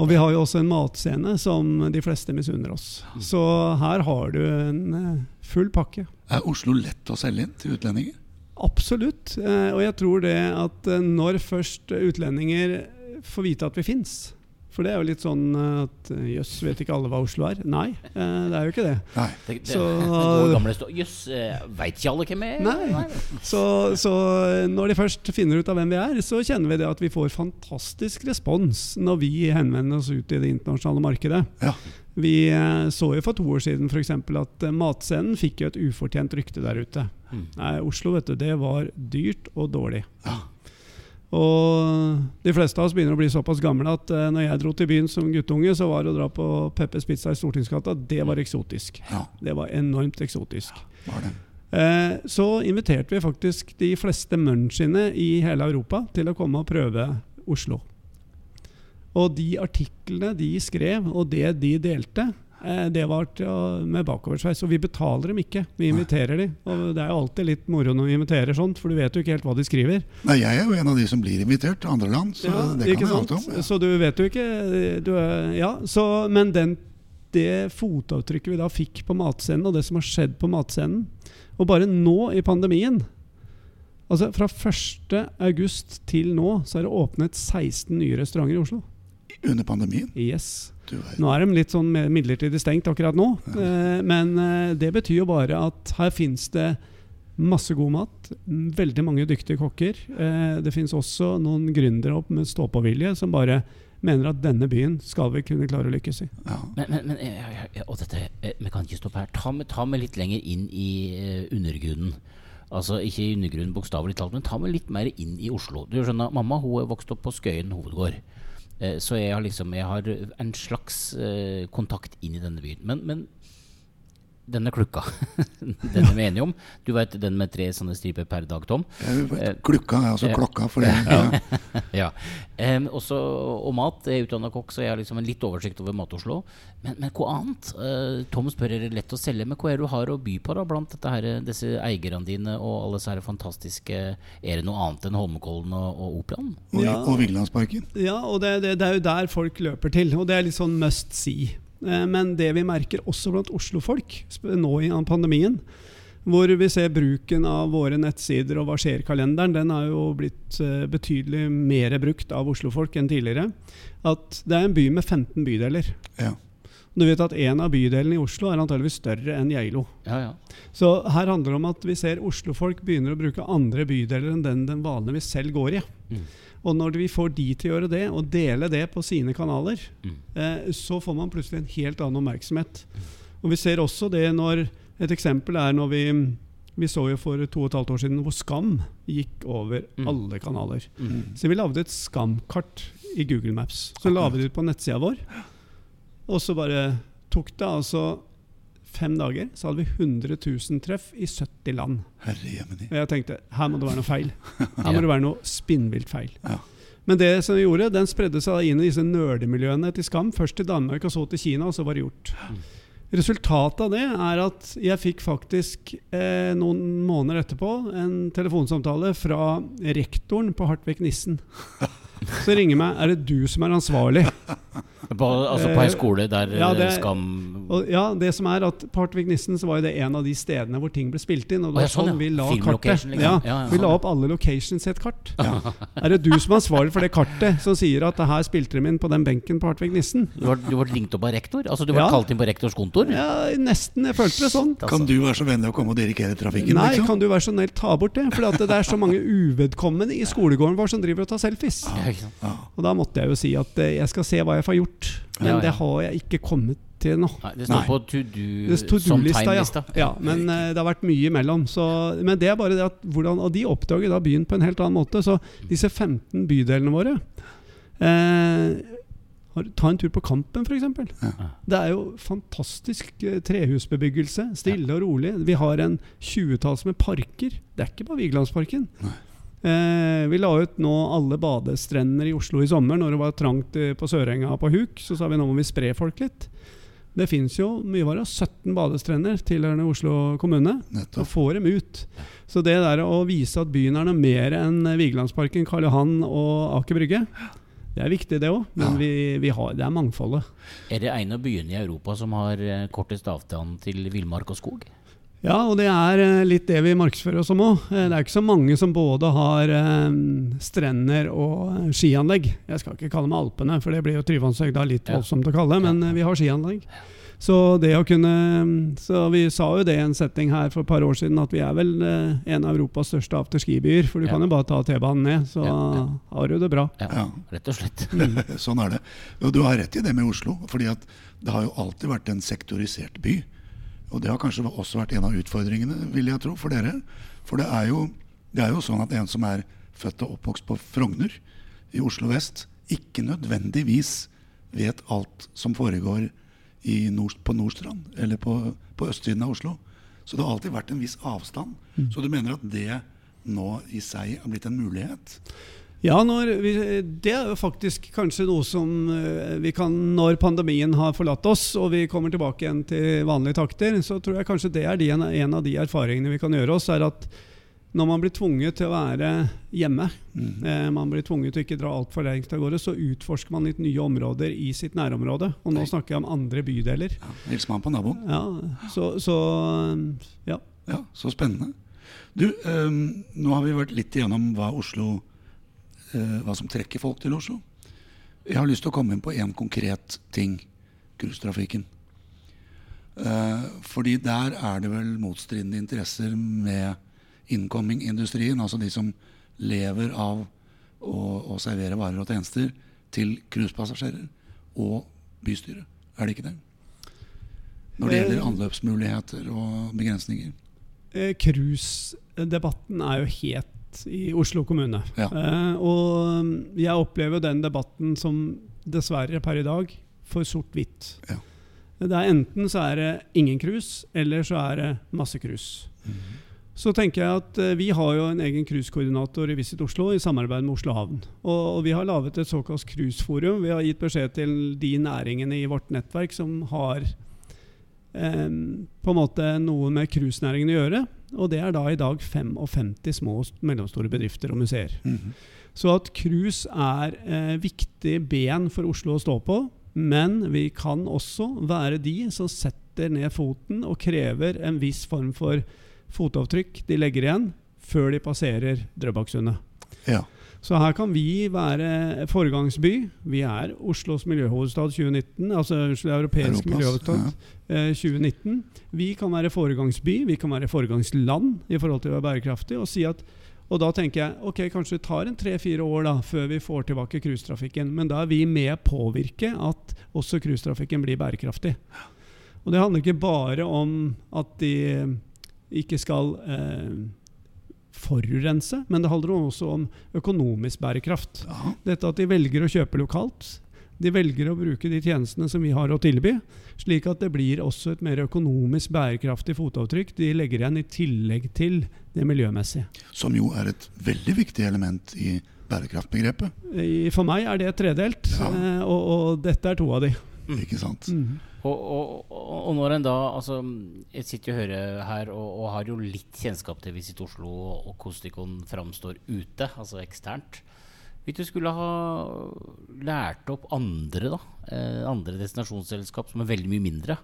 S3: Og vi har jo også en matscene som de fleste misunner oss. Så her har du en eh, full pakke.
S2: Er Oslo lett å selge inn til utlendinger?
S3: Absolutt. Eh, Og jeg tror det at eh, når først utlendinger får vite at vi fins For det er jo litt sånn eh, at eh, jøss, vet ikke alle hva Oslo er? Nei, eh, det er jo ikke det.
S2: Nei.
S1: Det, det,
S3: Så-
S1: det gamle stå Jøss, veit ikke alle hvem jeg er?
S3: Nei. Så, så når de først finner ut av hvem vi er, så kjenner vi det at vi får fantastisk respons når vi henvender oss ut i det internasjonale markedet.
S2: Ja.
S3: Vi så jo for to år siden f.eks. at matscenen fikk jo et ufortjent rykte der ute.
S1: Mm.
S3: Nei, Oslo vet du, det var dyrt og dårlig.
S2: Ja.
S3: Og de fleste av oss begynner å bli såpass gamle at eh, når jeg dro til byen som guttunge, så var det å dra på Peppers Pizza i Stortingsgata, det var eksotisk.
S2: Ja,
S3: Det var enormt eksotisk.
S2: var det.
S3: Eh, så inviterte vi faktisk de fleste munchiene i hele Europa til å komme og prøve Oslo. Og de artiklene de skrev, og det de delte, det var med bakoversveis. Og vi betaler dem ikke, vi inviterer dem. Og det er jo alltid litt moro når vi inviterer sånt, for du vet jo ikke helt hva de skriver.
S2: Nei, jeg er jo en av de som blir invitert til andre land, så
S3: Ja,
S2: det kan jeg alt om. Ja.
S3: Så du vet jo ikke du Ja, så, men den, det fotavtrykket vi da fikk på matscenen, og det som har skjedd på matscenen Og bare nå i pandemien Altså Fra 1. august til nå så er det åpnet 16 nye restauranter i Oslo.
S2: Under pandemien.
S3: Yes. Nå er de litt sånn midlertidig stengt akkurat nå, eh, men eh, det betyr jo bare at her fins det masse god mat, veldig mange dyktige kokker. Eh, Det fins også noen gründere opp med stå-på-vilje som bare mener at denne byen skal vi kunne klare å lykkes i.
S2: Ja.
S1: Men, men, men og dette, Vi kan ikke stoppe her. Ta meg, ta meg litt lenger inn i undergrunnen. Altså Ikke i undergrunnen bokstavelig talt, men ta meg litt mer inn i Oslo. Du skjønner, Mamma hun er vokst opp på Skøyen hovedgård. Eh, så jeg har liksom Jeg har en slags eh, kontakt inn i denne byen. Men, men denne klukka, den er vi enige om. Du vet den med tre sånne striper per dag, Tom?
S2: Vet, Klukka er altså klokka for det. Ja.
S1: ja. Um, også, og mat. Jeg er utdanna kokk, så jeg har liksom en litt oversikt over Mat-Oslo. Men, men hva annet? Uh, Tom spør er det lett å selge, men hva er det du har å by på da blant dette her, disse eierne dine og alle disse her fantastiske Er det noe annet enn Holmenkollen og, og Operaen?
S2: Og,
S3: Ja.
S2: og Vigelandsparken.
S3: Ja, og det, det, det er jo der folk løper til, og det er litt sånn must see. Eh, Men det vi merker også blant Oslo-folk nå i pandemien, hvor vi ser bruken av våre nettsider og Hva skjer-kalenderen, den har jo blitt eh, betydelig mer brukt av Oslo-folk enn tidligere. At det er en by med 15 bydeler.
S2: Ja.
S3: Du vet at en av bydelene i Oslo er antageligvis større enn Geilo.
S1: Ja, ja.
S3: Så her handler det om at vi ser Oslo-folk begynner å bruke andre bydeler enn den den vanligvis selv går i.
S1: Mm.
S3: Og når vi får de til å gjøre det, og dele det på sine kanaler,
S1: Mm.
S3: eh, så får man plutselig en helt annen oppmerksomhet. Og vi ser også det når Et eksempel er når vi vi så jo for to og et halvt år siden hvor Skam gikk over
S1: Mm.
S3: alle kanaler.
S1: Mm.
S3: Så vi lagde et Skam-kart i Google Maps. Så la vi det ut på nettsida vår. Og så bare tok det altså fem dager, så hadde vi 100 000 treff i 70 land.
S2: Herre.
S3: Og jeg tenkte her må det være noe feil. Her må det være noe spinnvilt feil.
S2: Ja.
S3: Men det som vi gjorde, den spredde seg inn i disse nerdemiljøene til Skam. Først til Danmark, og så til Kina, og så var det gjort. Resultatet av det er at jeg fikk faktisk eh, noen måneder etterpå en telefonsamtale fra rektoren på Hartvig Nissen. Så ringer meg er det du som er ansvarlig.
S1: På, altså på
S3: Eh,
S1: en skole der
S3: ja, det-
S1: eh, Skam
S3: Og ja, det som er at På Hartvig Nissen så var jo det en av de stedene hvor ting ble spilt inn. Og det var sånn
S1: sånn, ja.
S3: vi la kartet.
S1: liksom.
S3: Ja,
S1: Ja, ja,
S3: vi
S1: sånn,
S3: la opp alle locations i et kart. Er det du som er ansvarlig for det kartet som sier at her spilte de inn på den benken på Hartvig Nissen?
S1: Du ble, ringt opp av rektor? Altså Du ble
S3: Ja.
S1: kalt inn på rektors kontor?
S3: Ja, nesten. Jeg følte det sånn.
S2: Kan du være så vennlig å komme og dirigere trafikken?
S3: Nei,
S2: liksom?
S3: kan du være så snill ta bort det? For det er så mange uvedkommende i skolegården vår som driver og tar selfies.
S1: Ja.
S2: Ja.
S3: Og da måtte jeg jo si at eh, jeg skal se hva jeg får gjort. Men
S1: Ja, ja.
S3: det har jeg ikke kommet til nå.
S1: Nei, det står
S2: Nei.
S1: på to do
S3: to
S1: som
S3: do-lista, ja. ja. Men uh, det har vært mye imellom. Så, men det er bare det at hvordan, Og de oppdager da byen på en helt annen måte. Så disse 15 bydelene våre eh, har- Ta en tur på Kampen, f.eks.
S2: Ja.
S3: Det er jo fantastisk eh, trehusbebyggelse. Stille og rolig. Vi har en tjuetalls med parker. Det er ikke bare Vigelandsparken.
S2: Nei.
S3: Eh, vi la ut nå alle badestrender i Oslo i sommer når det var trangt på Sørenga på huk. Så sa vi nå må vi spre folk litt. Det fins jo mye var det, 17 badestrender tilhørende Oslo kommune.
S2: og
S3: får dem ut. Så det der å vise at byen er noe mer enn Vigelandsparken, Karl Johan og Aker Brygge, det er viktig, det òg. Men
S2: Ja.
S3: vi, vi har, det er mangfoldet.
S1: Er det en av byene i Europa som har eh, kortest avstand til villmark og skog?
S3: Ja, og det er eh, litt det vi markedsfører oss om òg. Det er ikke så mange som både har eh, strender og eh, skianlegg. Jeg skal ikke kalle dem Alpene, for det blir jo Tryvannshøgda litt voldsomt å kalle, men eh, vi har skianlegg. Så det å kunne Så vi sa jo det i en setting her for et par år siden, at vi er vel eh, en av Europas største afterskibyer. For du
S1: Ja.
S3: kan jo bare ta T-banen ned, så
S1: Ja, ja.
S3: har du det bra.
S1: Ja, rett og slett.
S2: Sånn er det. Og du har rett i det med Oslo. fordi at det har jo alltid vært en sektorisert by. Og det har kanskje også vært en av utfordringene, vil jeg tro, for dere. For det er jo, det er jo sånn at en som er født og oppvokst på Frogner i Oslo vest, ikke nødvendigvis vet alt som foregår i nord, på Nordstrand eller på, på østsiden av Oslo. Så det har alltid vært en viss avstand. Så du mener at det nå i seg har blitt en mulighet?
S3: Ja, vi, det er jo faktisk kanskje noe som eh, vi kan Når pandemien har forlatt oss og vi kommer tilbake igjen til vanlige takter, så tror jeg kanskje det er de, en av de erfaringene vi kan gjøre oss. er at når man blir tvunget til å være hjemme, mm. eh, man blir tvunget til å ikke dra altfor lengst av gårde, så utforsker man litt nye områder i sitt nærområde. Og nå snakker jeg om andre bydeler.
S2: Ja, Hilser man på naboen.
S3: Ja, så, så, ja.
S2: ja. Så spennende. Du, um, nå har vi vært litt igjennom hva, Oslo, hva som trekker folk til Oslo. Jeg har lyst til å komme inn på én konkret ting. Cruisetrafikken. Uh, fordi der er det vel motstridende interesser med incoming-industrien, altså de som lever av å, å servere varer og tjenester til cruisepassasjerer, og bystyret. Er det ikke det? Når det gjelder eh, anløpsmuligheter og begrensninger.
S3: Eh, cruisedebatten er jo het i Oslo kommune. Ja. Eh, og jeg opplever den debatten som dessverre per i dag for sort-hvitt. Ja. Det er Enten så er det ingen cruise, eller så er det masse cruise. Mm -hmm. Så tenker jeg at eh, Vi har jo en egen cruisekoordinator i Visit Oslo i samarbeid med Oslo Havn. Og, og Vi har laget et såkalt cruiseforum. Vi har gitt beskjed til de næringene i vårt nettverk som har eh, på en måte noe med cruisenæringen å gjøre. Og det er da i dag 55 små og mellomstore bedrifter og museer. Mm -hmm. Så at cruise er eh, viktig ben for Oslo å stå på. Men vi kan også være de som setter ned foten og krever en viss form for fotavtrykk de legger igjen før de passerer Drøbaksundet.
S2: Ja.
S3: Så her kan vi være foregangsby. Vi er Oslos miljøhovedstad 2019, altså europeisk miljøhovedstad ja. 2019. Eh, vi kan være foregangsby, vi kan være foregangsland i forhold til å være bærekraftig. Og si at og da tenker jeg ok, kanskje det tar en tre-fire år da, før vi får tilbake cruisetrafikken. Men da er vi med å påvirke at også cruisetrafikken blir bærekraftig. Og det handler ikke bare om at de ikke skal eh, forurense, men det handler også om økonomisk bærekraft. Ja. Dette at de velger å kjøpe lokalt. De velger å bruke de tjenestene som vi har å tilby, slik at det blir også et mer økonomisk bærekraftig fotavtrykk de legger igjen i tillegg til det miljømessige.
S2: Som jo er et veldig viktig element i bærekraftbegrepet.
S3: For meg er det tredelt, ja. Eh, og, og, dette er to av de.
S2: Ikke sant? Mm.
S1: Og, og, og, når en da altså, Jeg sitter og hører her og, og har jo litt kjennskap til Visit Oslo og, Kostikon framstår ute, altså eksternt. Hvis du skulle ha lært opp andre da, eh, andre destinasjonsselskap som er veldig mye mindre,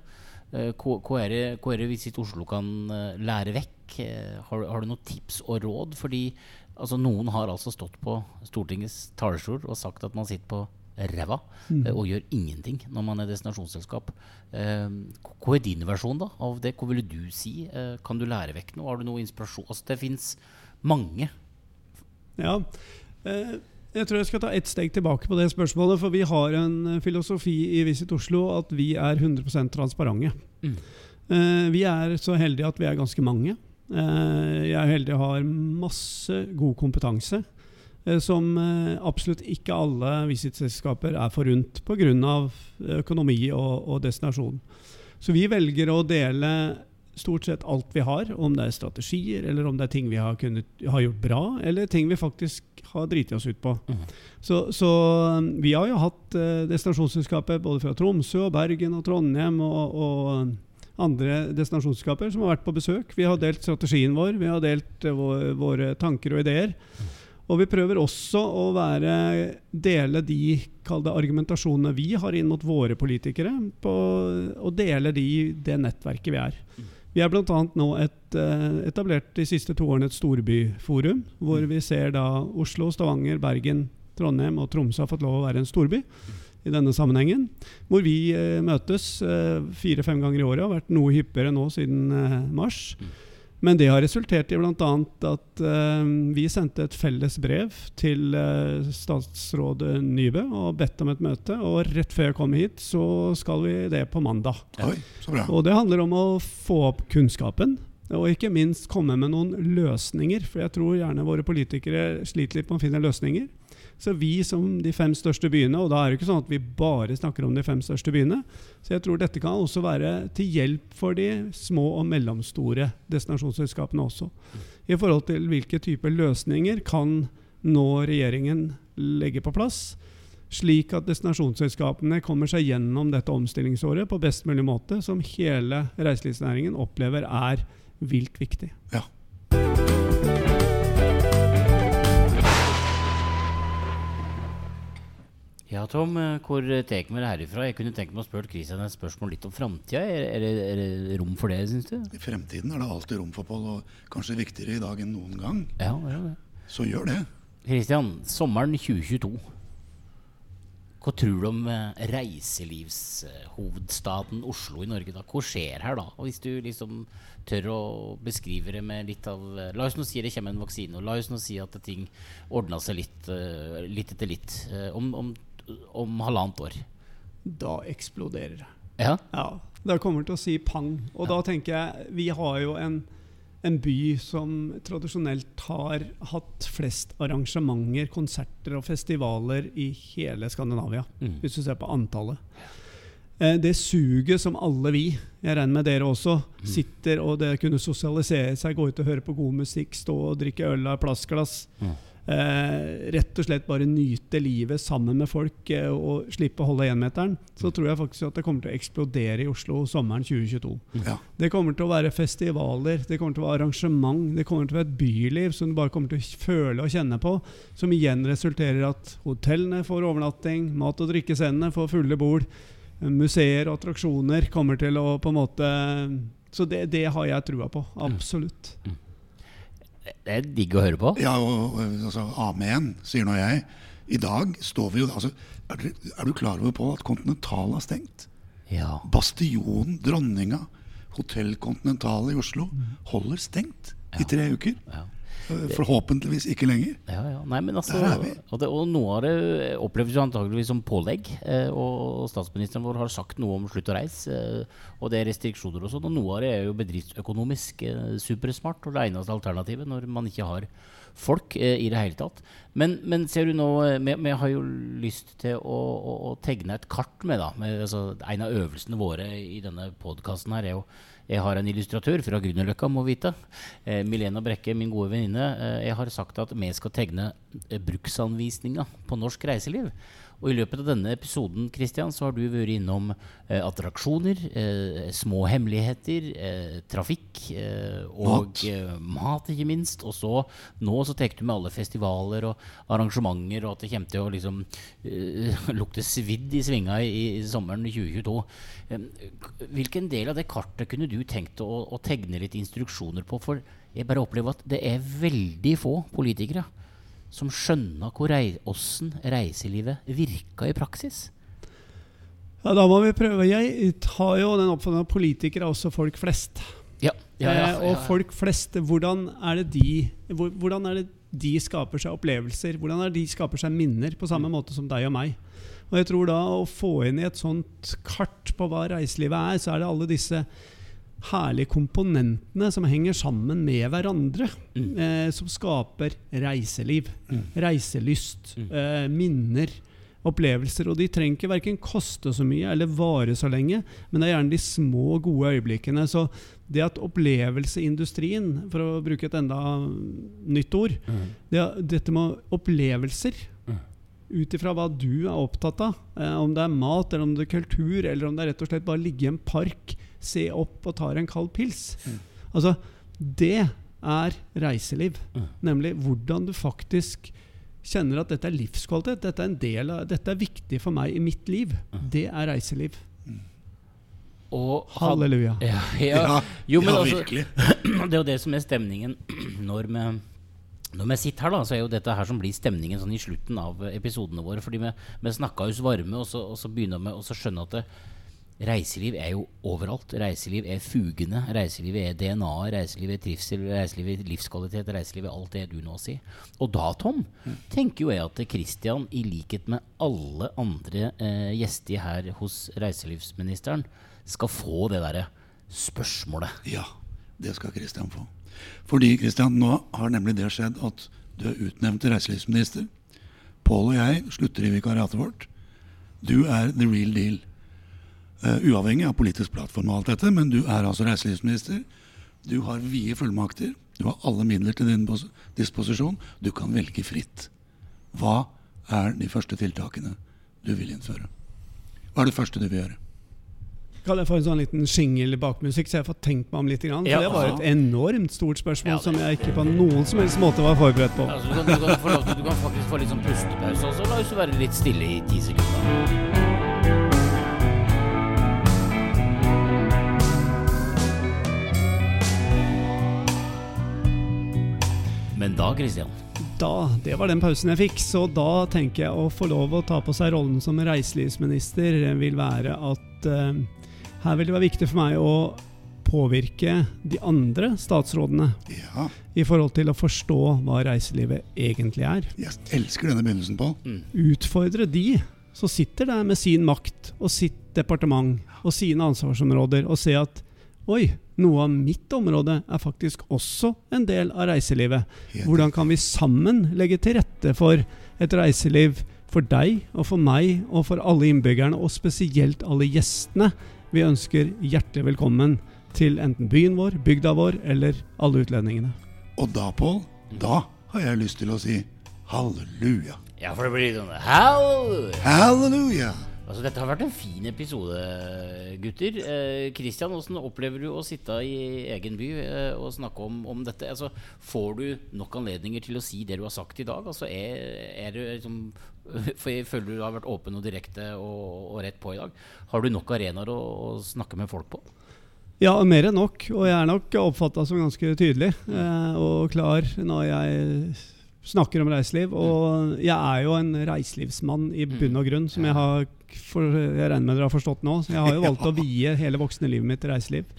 S1: eh, hva, er det, Visit Oslo kan eh, lære vekk? Eh, har, har, du noen tips og råd? Fordi altså, noen har altså stått på Stortingets talerstol og sagt at man sitter på ræva mm. Eh, og gjør ingenting når man er destinasjonsselskap. Eh, hva er din versjon da av det? Hva ville du si? Eh, kan du lære vekk noe? Har du noe inspirasjon? Altså, det fins mange.
S3: Ja. Jeg tror jeg skal ta ett steg tilbake på det spørsmålet. For vi har en filosofi i Visit Oslo at vi er 100 transparente. Mm. Vi er så heldige at vi er ganske mange. Jeg er heldig og har masse god kompetanse. Eh, som eh, absolutt ikke alle visitselskaper er forunt pga. økonomi og, og destinasjon. Så vi velger å dele stort sett alt vi har, om det er strategier, eller om det er ting vi har, kunnet, har gjort bra, eller ting vi faktisk har driti oss ut på. Mm. Så, så, vi har jo hatt destinasjonsselskaper både fra Tromsø, og Bergen og Trondheim og, og andre destinasjonsselskaper som har vært på besøk. Vi har delt strategien vår, vi har delt våre, våre tanker og ideer. Og vi prøver også å være, dele de det, argumentasjonene vi har inn mot våre politikere, på, og dele de, det nettverket vi er. Mm. Vi er bl.a. nå et, eh, etablert de siste to årene et storbyforum, hvor mm. vi ser da Oslo, Stavanger, Bergen, Trondheim og Tromsø har fått lov å være en storby mm. i denne sammenhengen. Hvor vi eh, møtes eh, fire-fem ganger i året, har vært noe hyppigere nå siden mars. Men det har resultert i bl.a. at uh, vi sendte et felles brev til uh, statsråd Nybø og bedt om et møte. Og rett før jeg kom hit, så skal vi det på mandag.
S2: Oi, så bra.
S3: Og det handler om å få opp kunnskapen. Og ikke minst komme med noen løsninger, for jeg tror gjerne våre politikere sliter litt med å finne løsninger. Så vi som de fem største byene, og da er det ikke sånn at vi bare snakker om de fem største byene, så jeg tror dette kan også være til hjelp for de små og mellomstore destinasjonsselskapene også. I forhold til hvilke typer løsninger kan nå regjeringen legge på plass, slik at destinasjonsselskapene kommer seg gjennom dette omstillingsåret på best mulig måte, som hele reiselivsnæringen opplever er vilt viktig.
S2: Ja.
S1: Ja, Tom, eh, hvor tar vi det herifra? Jeg kunne tenkt meg å spørre Christian et spørsmål litt om framtida. Er, er, er det rom for det, syns du?
S2: I fremtiden er det alltid rom for Pål, og kanskje viktigere i dag enn noen gang.
S1: Ja, ja, ja.
S2: Så gjør det.
S1: Christian, sommeren 2022. Hva tror du om eh, reiselivshovedstaden Oslo i Norge? da? Hva skjer her da? Og Hvis du liksom tør å beskrive det med litt av eh, La oss nå si det kommer en vaksine, og la oss nå si at ting ordner seg litt, litt etter litt om, om, om halvannet år.
S3: Da eksploderer det.
S1: Ja?
S3: Ja, det kommer til å si pang. Og da tenker jeg Vi har jo en, en by som tradisjonelt har hatt flest arrangementer, konserter og festivaler i hele Skandinavia.
S1: Mm.
S3: Hvis du ser på antallet. Eh, Det suget som alle vi, jeg regner med dere også, sitter og det kunne sosialisere seg, gå ut og høre på god musikk, stå og drikke øl av plastglass.
S1: Mm.
S3: Eh, rett og slett bare nyte livet sammen med folk eh, og slippe å holde énmeteren, så tror jeg faktisk at det kommer til å eksplodere i Oslo sommeren 2022.
S2: Ja.
S3: Det kommer til å være festivaler, det kommer til å være arrangement, det kommer til å være et byliv som du bare kommer til å føle og kjenne på, som igjen resulterer i at hotellene får overnatting, mat- og drikkescenene får fulle bord, museer og attraksjoner kommer til å på en måte Så det, det har jeg trua på. Absolutt.
S1: Det er digg å høre på.
S2: Ja, og, altså, Amen, sier nå jeg. I dag står vi jo altså, er, du, er du klar over på at Continental har stengt?
S1: Ja.
S2: Bastionen, Dronninga, Hotell Continental i Oslo holder stengt i tre uker.
S1: Ja.
S2: Forhåpentligvis ikke lenger.
S1: Ja, ja. Nei, men altså,
S2: Der er vi.
S1: og, det, og noe av det oppleves jo antageligvis som pålegg. Eh, og statsministeren vår har sagt noe om slutt å reise. Eh, og det er restriksjoner og sånn. Og noe av det er jo bedriftsøkonomisk eh, supersmart. Og det eneste alternativet når man ikke har folk i det hele tatt. Men, men ser du nå Vi, vi har jo lyst til å, å, å tegne et kart med, da. Med, altså, en av øvelsene våre i denne podkasten her er jo jeg har en illustratør fra Grünerløkka, må vite. Eh, Milena Brekke, min gode venninne. Eh, jeg har sagt at vi skal tegne bruksanvisninger på norsk reiseliv. Og i løpet av denne episoden Christian, så har du vært innom eh, attraksjoner, eh, små hemmeligheter, eh, trafikk eh, og
S2: Mat.
S1: eh, mat, ikke minst. Og så nå så tar du med alle festivaler og arrangementer, og at det kommer til å liksom eh, lukte svidd i svinga i, i sommeren 2022. Eh, Hvilken del av det kartet kunne du tenkt å, å tegne litt instruksjoner på? For jeg bare opplever at det er veldig få politikere som rei åssen reiselivet virka i praksis.
S3: Ja, da må vi prøve. Jeg tar jo den oppfatningen at politikere er også folk flest.
S1: Ja, ja, ja,
S3: Eh, og folk flest, hvordan er det de Hvordan er det de skaper seg opplevelser? Hvordan er det de skaper seg minner, på samme måte som deg og meg? Og jeg tror da å få inn i et sånt kart på hva reiselivet er, så er det alle disse herlige komponentene som henger sammen med hverandre,
S1: Mm.
S3: eh, som skaper reiseliv. Reiselyst,
S1: Mm.
S3: eh, minner, opplevelser. Og de trenger ikke verken koste så mye eller vare så lenge, men det er gjerne de små, gode øyeblikkene. Så det at opplevelseindustrien, for å bruke et enda nytt ord
S1: Mm.
S3: det, Dette med opplevelser,
S1: Mm.
S3: ut ifra hva du er opptatt av, eh, om det er mat, eller om det er kultur, eller om det er rett og slett bare ligge i en park, se opp og tar en kald pils
S2: Mm.
S3: Altså, det er reiseliv.
S1: Mm.
S3: Nemlig hvordan du faktisk kjenner at dette er livskvalitet. Dette er, en del av, dette er viktig for meg i mitt liv.
S1: Mm.
S3: Det er reiseliv.
S1: Og
S3: Halleluja.
S1: Ja, ja.
S2: Ja,
S1: Jo, men
S2: ja
S1: altså,
S2: virkelig.
S1: det er jo det som er stemningen når vi når vi sitter her, da, så er jo dette her som blir stemningen sånn i slutten av episodene våre. Fordi vi, vi snakka oss varme, og så, og så begynner vi å skjønne at det, reiseliv er jo overalt. Reiseliv er fugene. Reiseliv er DNA-et. Reiseliv er trivsel. Reiseliv er livskvalitet. Reiseliv er alt det du nå sier. Og da, Tom, tenker jo jeg at Christian, i likhet med alle andre eh, gjester her hos reiselivsministeren, skal få det derre spørsmålet.
S2: Ja. Det skal Christian få. Fordi Christian, nå har nemlig det skjedd at du er utnevnt til reiselivsminister. Pål og jeg slutter i vikariatet vårt. Du er the real deal. Uh, uavhengig av politisk plattform og alt dette, men du er altså reiselivsminister. Du har vide fullmakter. Du har alle midler til din disposisjon. Du kan velge fritt. Hva er de første tiltakene du vil innføre? Hva er det første du vil gjøre?
S3: Kan jeg få en sånn liten shingle bakmusikk, så jeg får tenkt meg om litt? For
S1: Ja.
S3: det var et enormt stort spørsmål
S1: Ja, det-
S3: som jeg ikke på noen som helst måte var forberedt på.
S1: Altså, du, kan, du, kan få lov til, du kan faktisk få litt sånn pustepause også. La oss være litt stille i ti sekunder. Da, Christian?
S3: Da, Det var den pausen jeg fikk, så da tenker jeg å få lov å ta på seg rollen som reiselivsminister. Vil være at eh, her vil det være viktig for meg å påvirke de andre statsrådene
S2: Ja,
S3: i forhold til å forstå hva reiselivet egentlig er.
S2: jeg elsker denne begynnelsen, Pål.
S3: Utfordre de som sitter der med sin makt og sitt departement og sine ansvarsområder, og se at oi, noe av mitt område er faktisk også en del av reiselivet. Hvordan kan vi sammen legge til rette for et reiseliv for deg og for meg og for alle innbyggerne, og spesielt alle gjestene vi ønsker hjertelig velkommen til enten byen vår, bygda vår eller alle utlendingene.
S2: Og da, Pål, da har jeg lyst til å si halleluja.
S1: Ja, for det blir sånn halleluja.
S2: Halleluja!
S1: Altså, dette har vært en fin episode, gutter. Eh, hvordan opplever du å sitte i egen by eh, og snakke om, om dette? Altså, får du nok anledninger til å si det du har sagt i dag? Altså, er, er du liksom For jeg føler du har vært åpen og direkte og, og rett på i dag. Har du nok arenaer å, å snakke med folk på?
S3: Ja, mer enn nok. Og jeg er nok oppfatta som ganske tydelig eh, og klar når jeg snakker om reiseliv. Og jeg er jo en reiselivsmann i bunn og grunn, som jeg har for, Jeg regner med dere har forstått nå. Jeg har jo valgt å vie hele voksne livet mitt til reiseliv.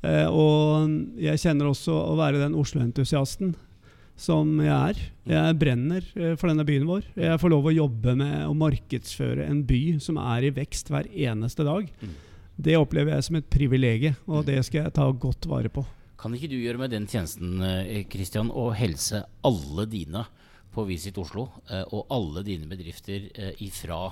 S3: Eh, og jeg kjenner også å være den Oslo-entusiasten som jeg er. Jeg brenner eh, for denne byen vår. Jeg får lov å jobbe med å markedsføre en by som er i vekst hver eneste dag. Det opplever jeg som et privilegium, og det skal jeg ta godt vare på.
S1: Kan ikke du gjøre meg den tjenesten, eh, Christian, å helse alle dine på Visit Oslo, eh, og alle dine bedrifter ifra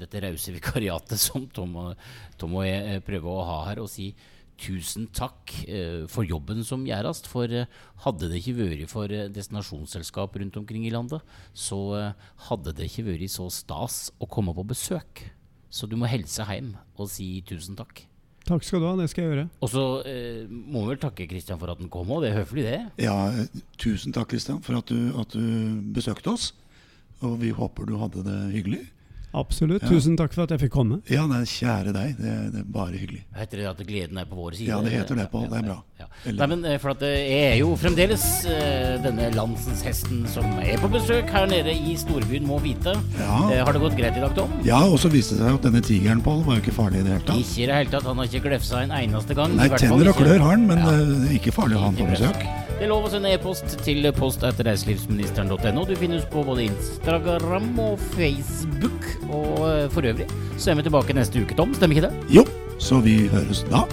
S1: dette rause vikariatet som Tom og, Tom og jeg eh, prøver å ha her, og si tusen takk eh, for jobben som gjøres. For eh, hadde det ikke vært for eh, destinasjonsselskap rundt omkring i landet, så eh, hadde det ikke vært så stas å komme på besøk. Så du må helse hjem og si tusen takk.
S3: Takk skal du ha, det skal jeg gjøre.
S1: Og så eh, må vi vel takke Kristian for at han kom òg, det er høflig det.
S2: Ja, eh, tusen takk, Kristian, for at du, at du besøkte oss. Og vi håper du hadde det hyggelig.
S3: Absolutt.
S2: Ja.
S3: Tusen takk for at jeg fikk komme.
S2: Ja, nei, kjære deg. Det, det er bare hyggelig.
S1: Heter det at gleden er på vår side?
S2: Ja, det heter det, Pål. Det er bra.
S1: Ja. Nei, men eh, for at eh, jeg er jo fremdeles eh, denne landsens hesten som er på besøk her nede i storbyen, må vite.
S2: Ja.
S1: Har det gått greit i dag, Tom?
S2: Ja, og så viste det seg at denne tigeren, Pål, var jo ikke farlig i det hele tatt.
S1: Ikke i det hele tatt. Han har ikke glefsa en eneste gang.
S2: Nei,
S1: I hvert fall
S2: tenner og klør har han, men
S1: Ja.
S2: ikke farlig å ha han på
S1: Ikke
S2: besøk.
S1: Det lov å sende e-post til post etter reiselivsministeren.no. Du finnes på både Instagram og Facebook. Og eh, for øvrig så er vi tilbake neste uke, Tom. Stemmer ikke det?
S2: Jo, så vi høres da.